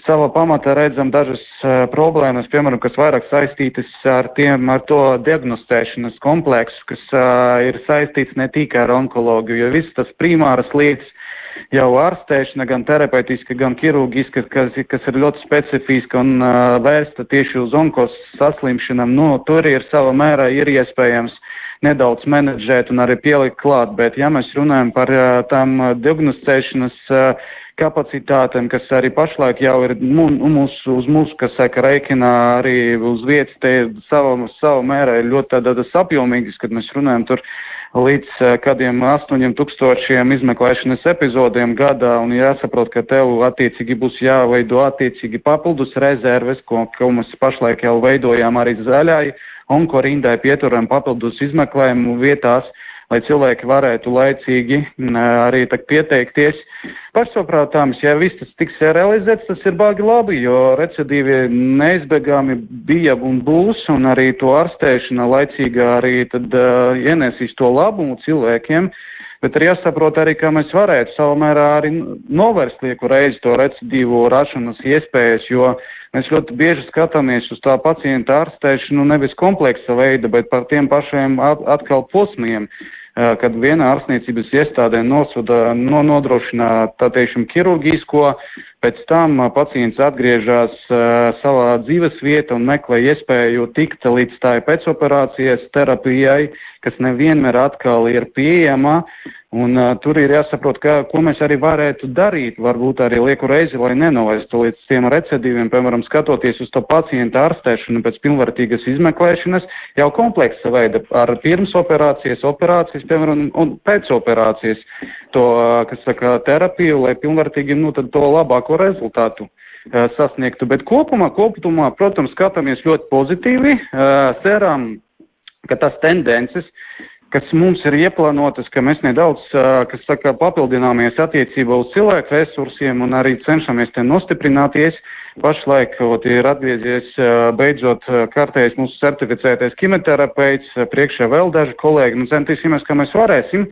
savā pamatā redzam dažas uh, problēmas, piemēram, kas vairāk saistītas ar tiem, ar to diagnostēšanas kompleksu, kas uh, ir saistīts ne tikai ar onkoloģiju, jo viss tas primāras lietas, jau ārstēšana, gan terapeitiska, gan ķirurģiska, kas, kas ir ļoti specifiska un uh, vērsta tieši uz onkos saslimšanām, nu, tur ir sava mērā ir iespējams nedaudz menedžēt un arī pielikt klāt, bet ja mēs runājam par uh, tām diagnosticēšanas uh, kapacitātēm, kas arī pašlaik jau ir mūsu, uz mūsu, kas saka, reikinā arī uz vietas, te savu, savu mērā ir ļoti tādas apjomīgas, kad mēs runājam tur līdz eh, kādiem astoņiem tūkstošiem izmeklēšanas epizodiem gadā, un jāsaprot, ka tev attiecīgi būs jāveido attiecīgi papildus rezerves, ko, ko mēs pašlaik jau veidojām arī zaļai, onkorindai pieturam papildus izmeklējumu vietās lai cilvēki varētu laicīgi arī pieteikties. Pašsaprātāms, ja viss tas tiks realizēts, tas ir bāgi labi, jo recidīvi neizbēgami bija un būs, un arī to ārstēšana laicīgā arī tad uh, ienesīs to labumu cilvēkiem. Bet ir jāsaprot arī, kā mēs varētu savā mērā arī novērst lieku reizi to recidīvo rašanas iespējas, jo mēs ļoti bieži skatāmies uz tā pacienta ārstēšanu nevis kompleksa veida, bet par tiem pašiem atkal posmiem kad viena ārstniecības iestādē nosūda, no, nodrošina, tā teiksim, ķirurģisko, pēc tam pacients atgriežas savā dzīves vietā un meklē iespēju tikt līdz tā pēcoperācijas terapijai, kas nevienmēr atkal ir pieejama, un tur ir jāsaprot, ka, ko mēs arī varētu darīt, varbūt arī lieku reizi, lai nenovestu līdz tiem recidīviem, piemēram, skatoties uz to pacienta ārstēšanu pēc pilnvērtīgas izmeklēšanas, jau kompleksa veida ar pirms operācijas, operācijas, piemēram, un pēc operācijas to, kas saka, terapiju, lai pilnvērtīgi, nu, tad to labāko rezultātu sasniegtu. Bet kopumā, kopumā, protams, skatāmies ļoti pozitīvi, ceram, ka tas tendences, kas mums ir ieplānotas, ka mēs nedaudz, kas saka, papildināmies attiecībā uz cilvēku resursiem un arī cenšamies te nostiprināties. Pašlaik ir atgriezies beidzot kārtējs mūsu certificētais kimoterapeits, priekšā vēl daži kolēģi, nu centīsimies, ka mēs varēsim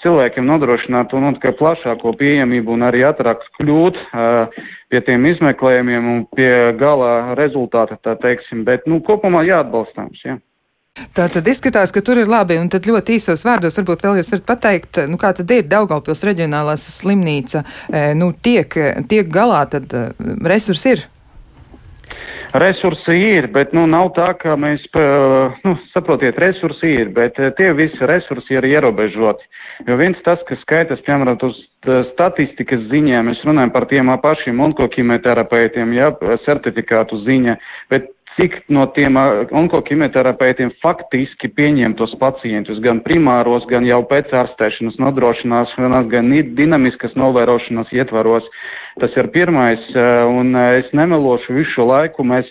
cilvēkiem nodrošināt nu, plašāko pieejamību un arī ātrāk kļūt uh, pie tiem izmeklējumiem un pie galā rezultāta, tā teiksim. Bet, nu, kopumā jāatbalstāms, jā. Ja. Tā tad izskatās, ka tur ir labi, un tad ļoti īsos vārdos varbūt vēl jūs varat pateikt, nu kā tad ir Daugaupils reģionālās slimnīca, e, nu tiek, tiek galā, tad e, resursi ir? Resursi ir, bet nu, nav tā, ka mēs, nu, saprotiet, resursi ir, bet e, tie visi resursi ir ierobežoti. Jo viens tas, kas skaitas, piemēram, uz statistikas ziņā, mēs runājam par tiem pašiem onkokimēterapeitiem, jā, certifikātu ziņa, bet cik no tiem onkokimoterapeitiem faktiski pieņem tos pacientus, gan primāros, gan jau pēc ārstēšanas nodrošināšanās, gan dinamiskas novērošanas ietvaros. Tas ir pirmais, un es nemelošu visu laiku. Mēs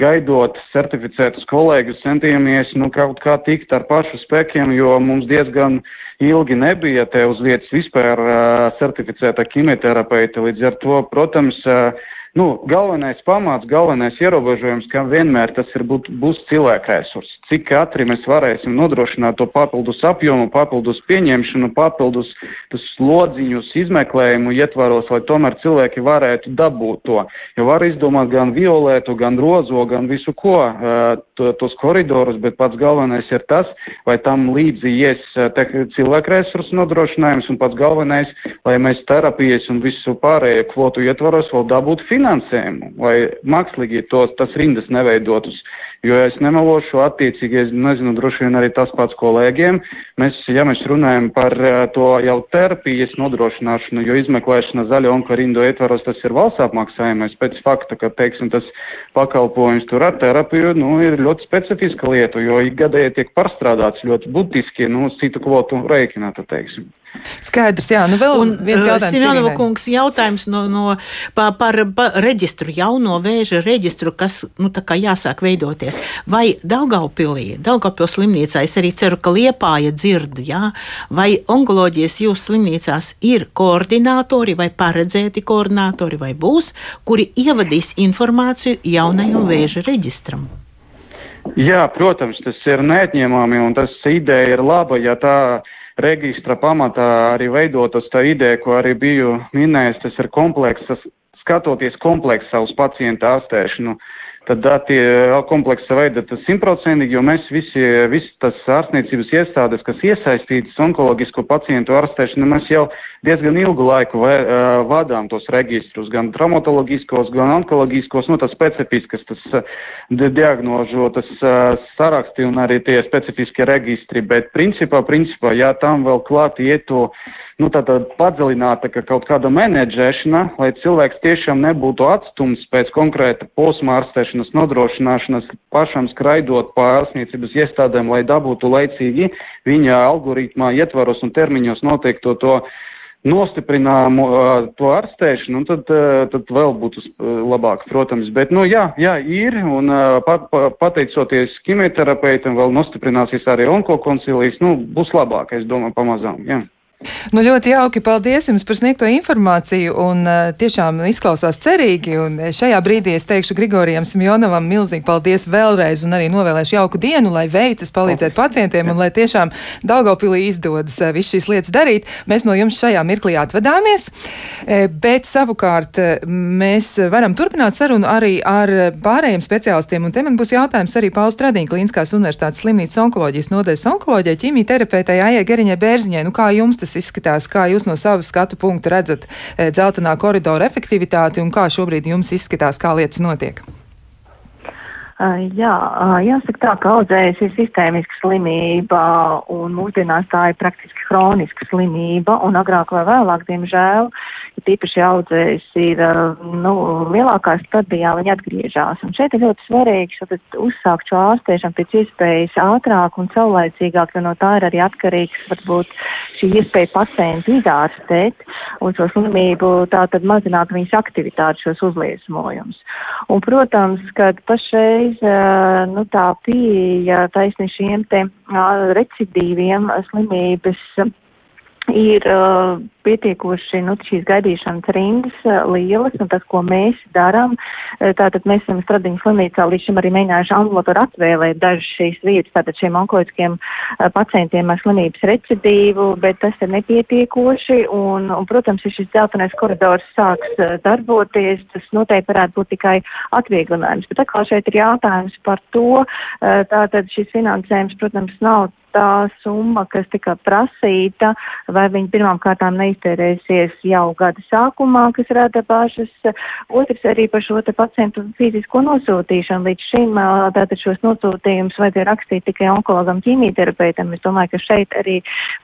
gaidot certificētus kolēģus, centījāmies nu, kaut kā tikt ar pašu spēkiem, jo mums diezgan ilgi nebija te uz vietas vispār uh, certificēta kimoterapeita. Līdz ar to, protams, uh, nu, galvenais pamats, galvenais ierobežojums, ka vienmēr tas ir būt, būs cilvēka resurss. Cik ātri mēs varēsim nodrošināt to papildus apjomu, papildus pieņemšanu, papildus slodziņus izmeklējumu ietvaros, lai tomēr cilvēki varētu dabūt to. Jo var izdomāt gan violētu, gan rozo, gan visu ko, to, tos koridorus, bet pats galvenais ir tas, vai tam līdzi ies cilvēku resursu nodrošinājums un pats galvenais, lai mēs terapijas un visu pārējo kvotu ietvaros vēl dabūtu finansējumu, lai mākslīgi tos, tas rindas neveidotus. Jo es nemelošu attiecīgi, es nezinu, droši vien arī tas pats kolēģiem. Mēs, ja mēs runājam par to jau terapijas nodrošināšanu, jo izmeklēšana zaļo onkorindu ietvaros tas ir valsts apmaksājumais pēc fakta, ka, teiksim, tas pakalpojums tur ar terapiju, nu, ir ļoti specifiska lieta, jo ikgadēji tiek pārstrādāts ļoti būtiski, nu, citu kvotu rēķināta, teiksim. Skaidrs, jā, nu vēl un, viens uh, jautājums. Simjonova kungs, jautājums no, no, par, par, par reģistru, jauno vēža reģistru, kas, nu, tā kā jāsāk veidoties. Vai Daugaupilī, Daugaupils slimnīcā, es arī ceru, ka Liepāja dzird, jā, vai onkoloģijas jūsu slimnīcās ir koordinātori vai paredzēti koordinātori vai būs, kuri ievadīs informāciju jaunajam vēža reģistram? Jā, protams, tas ir neatņemami un tas ideja ir laba, ja tā reģistra pamatā arī veidotas tā ideja, ko arī biju minējis, tas ir komplekss, skatoties kompleksu uz pacientu ārstēšanu. Tad tie kompleksa veida tas simtprocentīgi, jo mēs visi, visi tas ārstniecības iestādes, kas iesaistītas onkoloģisko pacientu ārstēšanu, mēs jau diezgan ilgu laiku uh, vadām tos reģistrus, gan traumatoloģiskos, gan onkoloģiskos, nu tas specifiskas, tas diagnožu, tas saraksti un arī tie specifiskie reģistri, bet principā, principā, jā, tam vēl klāt ietu. Nu, tāda padziļināta ka kaut kāda menedžēšana, lai cilvēks tiešām nebūtu atstumts pēc konkrēta posma ārstēšanas nodrošināšanas, pašam skraidot pa ārstniecības iestādēm, lai dabūtu laicīgi viņa algoritmā ietvaros un termiņos noteikto to nostiprināmu uh, to ārstēšanu, tad, uh, tad vēl būtu labāk, protams. Bet, nu, jā, jā ir, un uh, pa, pa, pateicoties ķimioterapeitam, vēl nostiprināsies arī onkokoncilijas, nu, būs labāk, es domāju, pamazām, jā. Nu, ļoti jauki. Paldies jums par sniegto informāciju. Un, uh, tiešām izklausās cerīgi. Un eh, šajā brīdī es teikšu Grigorijam Simjonovam milzīgi paldies vēlreiz un arī novēlēšu jauku dienu, lai veicas palīdzēt pacientiem un lai tiešām Daugavpilī izdodas uh, visu šīs lietas darīt. Mēs no jums šajā mirklī atvadāmies. Bet savukārt mēs varam turpināt sarunu arī ar pārējiem speciālistiem. Un te man būs jautājums arī Pauls Stradīna Klīniskās universitātes slimnīcas onkoloģijas nodaļas onkoloģijai, ķīmijterapeitei Aijai Geriņai Bērziņai. Nu, kā jums tas izskatās, kā jūs no sava skatu punkta redzat e, dzeltenā koridora efektivitāti un kā šobrīd jums izskatās, kā lietas notiek? Jā, jāsaka tā, ka audzējas ir sistēmiska slimība un mūsdienās tā ir praktiski hroniska slimība un agrāk vai vēlāk, diemžēl, tīpaši audzējs ir nu, lielākā stadijā, viņi atgriežas. Un šeit ir ļoti svarīgi šobrīd uzsākt šo ārstēšanu pēc iespējas ātrāk un saulaicīgāk, jo no tā ir arī atkarīgs varbūt šī iespēja pacientu izārstēt un šo slimību tātad mazināt viņas aktivitāti, šos uzliesmojumus. Un, protams, ka pašreiz nu, tā pieeja taisni šiem te recidīviem slimības ir uh, pietiekoši nu, šīs gaidīšanas rindas uh, lielas, un tas, ko mēs darām, uh, tātad mēs esam Stradiņas slimnīcā līdz šim arī mēģinājuši ambulatoru atvēlēt dažas šīs vietas, tātad šiem onkoloģiskiem uh, pacientiem ar slimības recidīvu, bet tas ir nepietiekoši, un, un protams, ja šis dzeltenais koridors sāks uh, darboties, tas noteikti varētu būt tikai atvieglinājums. Bet atkal šeit ir jautājums par to, uh, tātad šis finansējums, protams, nav tā summa, kas tika prasīta, vai viņi pirmām kārtām neiztērēsies jau gada sākumā, kas rada bažas. Otrs arī par šo te pacientu fizisko nosūtīšanu. Līdz šim tātad šos nosūtījumus vajadzēja rakstīt tikai onkologam ķīmijterapeitam. Es domāju, ka šeit arī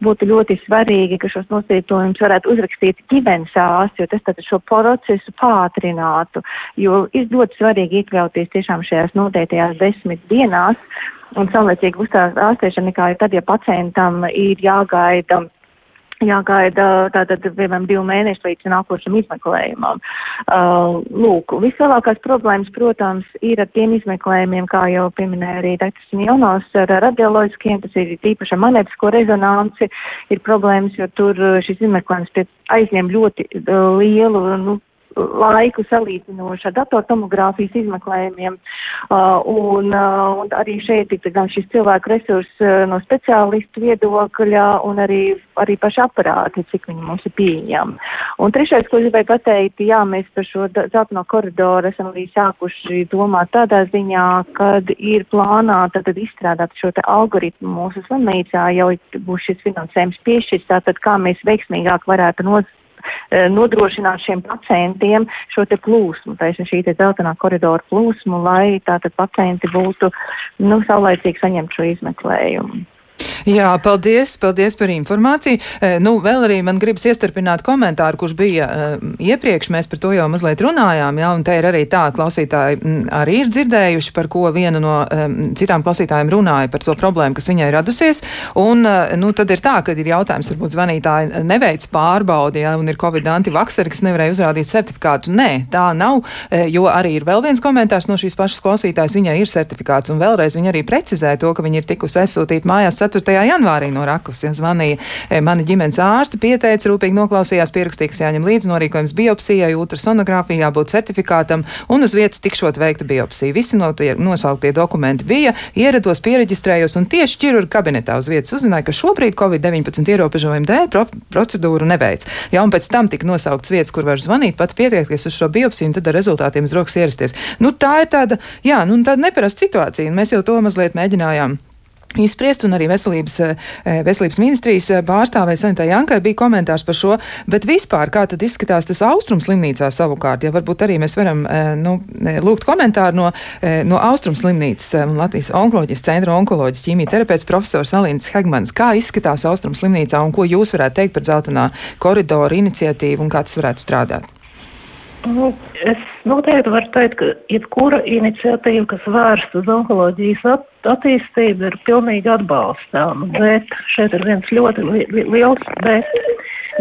būtu ļoti svarīgi, ka šos nosūtījumus varētu uzrakstīt ģimenes ārsts, jo tas tātad šo procesu pātrinātu, jo ir ļoti svarīgi iekļauties tiešām šajās noteiktajās desmit dienās un saulēcīgi uzstās ārstēšana nekā tad, ja pacientam ir jāgaida jāgaida tātad, piemēram, divu mēnešu līdz nākošam izmeklējumam. Uh, lūk, vislielākās problēmas, protams, ir ar tiem izmeklējumiem, kā jau pieminēja arī dr. Simjonos, ar radioloģiskiem, tas ir tīpaši ar magnetisko rezonanci, ir problēmas, jo tur šis izmeklējums aizņem ļoti uh, lielu, nu, laiku salīdzinoši ar datortomogrāfijas izmeklējumiem. Uh, un, uh, un arī šeit ir gan šis cilvēku resurs uh, no speciālistu viedokļa un arī, arī paši aparāti, cik viņi mums ir pieejami. Un trešais, ko gribēju pateikt, jā, mēs par šo zeltaino koridoru esam arī sākuši domāt tādā ziņā, kad ir plānā tad, izstrādāt šo te algoritmu mūsu slimnīcā, jau būs šis finansējums piešķirts, tātad kā mēs veiksmīgāk varētu noz e, nodrošināt šiem pacientiem šo te plūsmu, taisn šī te dzeltenā koridora plūsmu, lai tātad pacienti būtu, nu, saulaicīgi saņemt šo izmeklējumu. Jā, paldies, paldies par informāciju. E, nu, vēl arī man gribas iestarpināt komentāru, kurš bija e, iepriekš, mēs par to jau mazliet runājām, jā, un te ir arī tā, klausītāji arī ir dzirdējuši, par ko viena no e, citām klausītājiem runāja par to problēmu, kas viņai radusies, un, nu, tad ir tā, ka ir jautājums, varbūt zvanītāji neveic pārbaudi, jā, un ir Covid antivakseri, kas nevarēja uzrādīt certifikātu. Nē, tā nav, jo arī ir vēl viens komentārs no šīs pašas klausītājas, viņai ir certifikāts, un vēlreiz viņa arī precizē to, ka viņa ir tikusi aizsūtīta mājās 4. Janvārī no Rakus. Ja zvanīja e, mani ģimenes ārsti, pieteica, rūpīgi noklausījās, pierakstīja, kas jāņem līdzi norīkojums biopsijai, ultrasonogrāfijai, jābūt certifikātam un uz vietas tikšot veikta biopsija. Visi no tie nosauktie dokumenti bija, ierados, pieregistrējos un tieši ķirurga kabinetā uz vietas uzzināja, ka šobrīd Covid-19 ierobežojumu dēļ pro procedūru neveic. Ja, un pēc tam tika nosaukts vietas, kur var zvanīt, pat pieteikties uz šo biopsiju un tad ar rezultātiem uz rokas ierasties. Nu, tā ir tāda, jā, nu, tāda neparasta situācija, un mēs jau to mazliet mēģinājām izspriest, un arī veselības, eh, veselības ministrijas eh, pārstāvē Sanitā Jankai bija komentārs par šo, bet vispār kā tad izskatās tas austrums slimnīcā savukārt, ja varbūt arī mēs varam eh, nu, lūgt komentāru no, no austrums slimnīcas Latvijas onkoloģijas centra onkoloģijas ķīmija profesors Alīns Hegmans. Kā izskatās austrums slimnīcā un ko jūs varētu teikt par dzeltenā koridoru iniciatīvu un kā tas varētu strādāt? Nu, es noteikti varu teikt, ka jebkura iniciatīva, kas vērsta uz onkoloģijas at attīstību, ir pilnīgi atbalstāma. Bet šeit ir viens ļoti li li liels bet.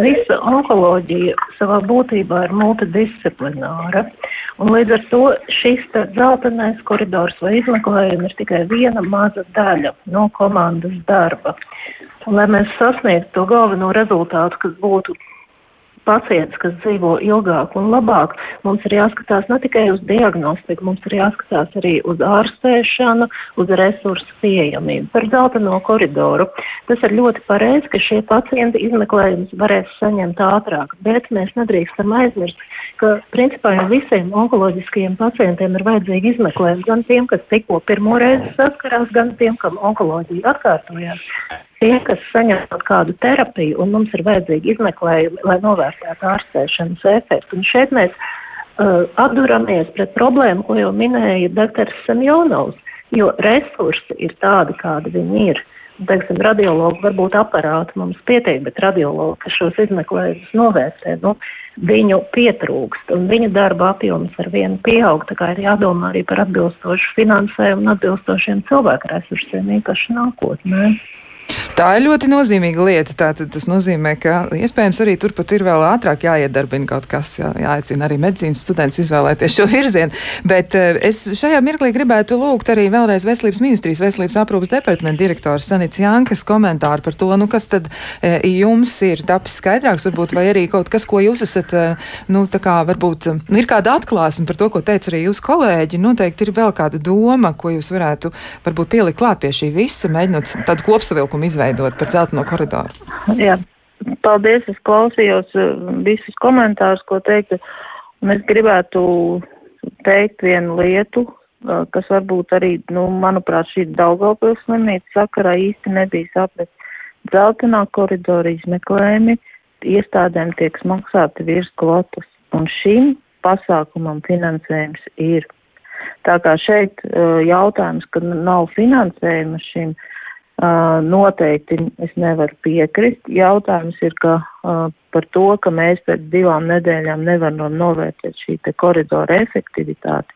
Visa onkoloģija savā būtībā ir multidisciplināra. Un līdz ar to šis zeltainais koridors vai izmeklējumi ir tikai viena maza daļa no komandas darba. Un, lai mēs sasniegtu to galveno rezultātu, kas būtu pacients, kas dzīvo ilgāk un labāk, mums ir jāskatās ne tikai uz diagnostiku, mums ir jāskatās arī uz ārstēšanu, uz resursu pieejamību. Par zeltaino koridoru. Tas ir ļoti pareizi, ka šie pacienti izmeklējums varēs saņemt ātrāk, bet mēs nedrīkstam aizmirst, ka principā jau visiem onkoloģiskajiem pacientiem ir vajadzīgi izmeklējumi, gan tiem, kas tikko pirmo reizi saskarās, gan tiem, kam onkoloģija atkārtojās tie, kas saņem kādu terapiju, un mums ir vajadzīgi izmeklējumi, lai novērtētu ārstēšanas efektu. Un šeit mēs uh, atduramies pret problēmu, ko jau minēja dr. Semjonovs, jo resursi ir tādi, kādi viņi ir. Teiksim, radiologi varbūt aparāti mums pietiek, bet radiologi, kas šos izmeklējumus novērtē, nu, viņu pietrūkst, un viņa darba apjoms ar vienu pieaug, tā kā ir jādomā arī par atbilstošu finansējumu un atbilstošiem cilvēku resursiem, īpaši nākotnē. Tā ir ļoti nozīmīga lieta. Tātad tas nozīmē, ka iespējams arī turpat ir vēl ātrāk jāiedarbina kaut kas, jā, jāaicina arī medicīnas students izvēlēties šo virzienu. Bet eh, es šajā mirklī gribētu lūgt arī vēlreiz Veselības ministrijas veselības aprūpas departamenta direktors Sanits Jankas komentāru par to, nu kas tad e, jums ir tapis skaidrāks, varbūt, vai arī kaut kas, ko jūs esat, e, nu tā kā varbūt, nu, ir kāda atklāsme par to, ko teica arī jūs kolēģi. Noteikti ir vēl kāda doma, ko jūs varētu varbūt pielikt klāt pie šī visa, mēģinot tādu kopsavilkumu izveidot par dzelteno koridoru? Jā, paldies, es klausījos uh, visus komentārus, ko teikt, un es gribētu teikt vienu lietu, uh, kas varbūt arī, nu, manuprāt, šī Daugavpils slimnīca sakarā īsti nebija saprast. Dzeltenā koridora izmeklējumi iestādēm tiek maksāti virs kvotas, un šim pasākumam finansējums ir. Tā kā šeit uh, jautājums, ka nav finansējuma šim, uh, Noteikti es nevaru piekrist. Jautājums ir, ka par to, ka mēs pēc divām nedēļām nevaram novērtēt šī koridora efektivitāti.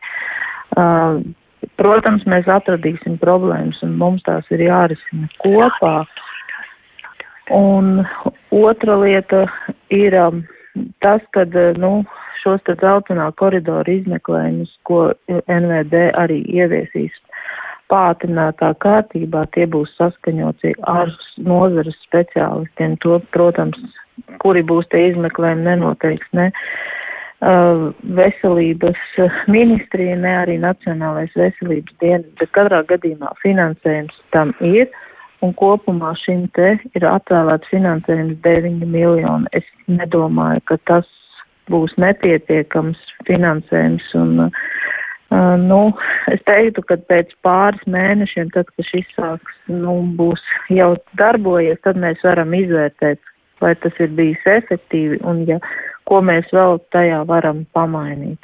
Protams, mēs atradīsim problēmas un mums tās ir jārisina kopā. Un otra lieta ir tas, ka, nu, šos te dzeltenā koridora izmeklējumus, ko NVD arī ieviesīs pātrinātā kārtībā tie būs saskaņoti ar nozares speciālistiem. To, protams, kuri būs tie izmeklējumi, nenoteiks. Ne. uh, veselības ministrija, ne arī Nacionālais veselības dienas, bet katrā gadījumā finansējums tam ir. Un kopumā šim te ir atvēlēts finansējums 9 miljoni. Es nedomāju, ka tas būs nepietiekams finansējums. Un, uh, nu, es teiktu, ka pēc pāris mēnešiem, tad, kad šis sāks, nu, būs jau darbojies, tad mēs varam izvērtēt, vai tas ir bijis efektīvi un ja, ko mēs vēl tajā varam pamainīt.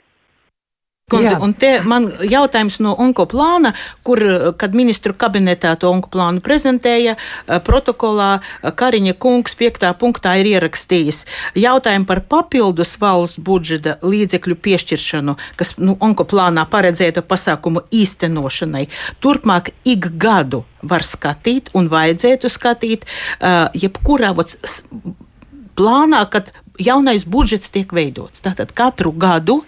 Kundze, un te man jautājums no onkoplāna, kur, kad ministru kabinetā to onkoplānu prezentēja, eh, protokolā eh, Kariņa kungs piektā punktā ir ierakstījis jautājumu par papildus valsts budžeta līdzekļu piešķiršanu, kas nu, onkoplānā paredzēta pasākumu īstenošanai. Turpmāk ik gadu var skatīt un vajadzētu skatīt, uh, jebkurā vots, plānā, kad jaunais budžets tiek veidots. Tātad katru gadu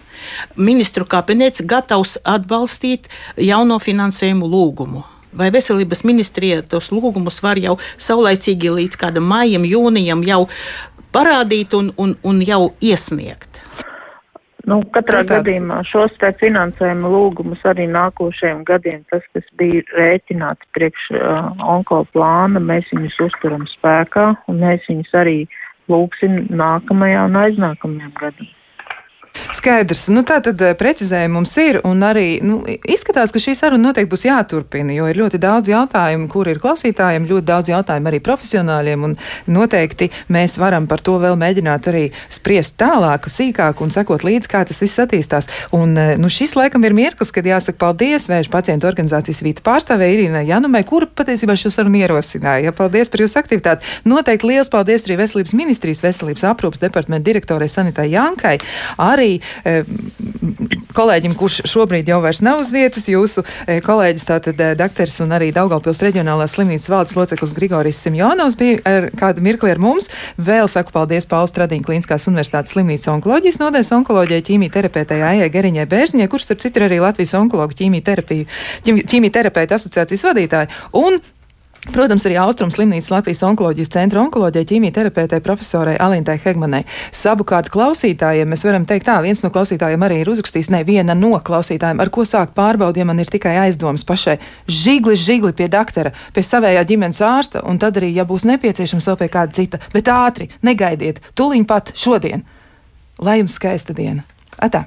ministru kabinets gatavs atbalstīt jauno finansējumu lūgumu. Vai veselības ministrija tos lūgumus var jau saulaicīgi līdz kādam maijam, jūnijam jau parādīt un, un, un jau iesniegt? Nu, katrā Tātad. gadījumā šos te finansējuma lūgumus arī nākošajiem gadiem, tas, kas bija rēķināts priekš uh, onko plāna, mēs viņus uzturam spēkā un mēs viņus arī lūksim nākamajā un aiznākamajam gadam. Skaidrs. Nu, tā tad eh, precizējumi mums ir, arī nu, izskatās, ka šī saruna noteikti būs jāturpina, jo ir ļoti daudz jautājumu, kur ir klausītājiem, ļoti daudz jautājumu arī profesionāļiem, noteikti mēs varam par to vēl mēģināt arī spriest tālāk, sīkāk un sekot līdzi, kā tas viss attīstās. Un, eh, nu, šis laikam ir mirklis, kad jāsaka paldies vēža pacientu organizācijas vīta pārstāvē Irīnai Janumai, kura patiesībā šo sarunu ierosināja. Ja, paldies par jūsu aktivitāti. Noteikti liels paldies arī Veselības ministrijas veselības aprūpas departamenta direktorai Sanitai Jankai. Arī kolēģim, kurš šobrīd jau vairs nav uz vietas, jūsu e, kolēģis, tātad e, doktors un arī Daugaupils reģionālās slimnīcas valdes loceklis Grigoris Simjonovs bija ar kādu mirkli ar mums. Vēl saku paldies Pauls Stradīna Klīniskās universitātes slimnīcas onkoloģijas nodeļas onkoloģijai ķīmijterapeitē Aijai Geriņai Bērziņai, kurš starp citu ir arī Latvijas onkologu ķīmijterapeita asociācijas vadītāja. Un Protams, arī Austrum slimnīcas Latvijas onkoloģijas centra onkoloģijai ķīmijterapeitei profesorai Alintai Hegmanai. Savukārt klausītājiem mēs varam teikt tā, viens no klausītājiem arī ir uzrakstījis, ne viena no klausītājiem, ar ko sākt pārbaudi, ja man ir tikai aizdomas pašai. Žigli, žigli pie doktora, pie savējā ģimenes ārsta, un tad arī, ja būs nepieciešams, vēl pie kāda cita. Bet ātri, negaidiet, tuliņ pat šodien. Lai jums skaista diena! Atā!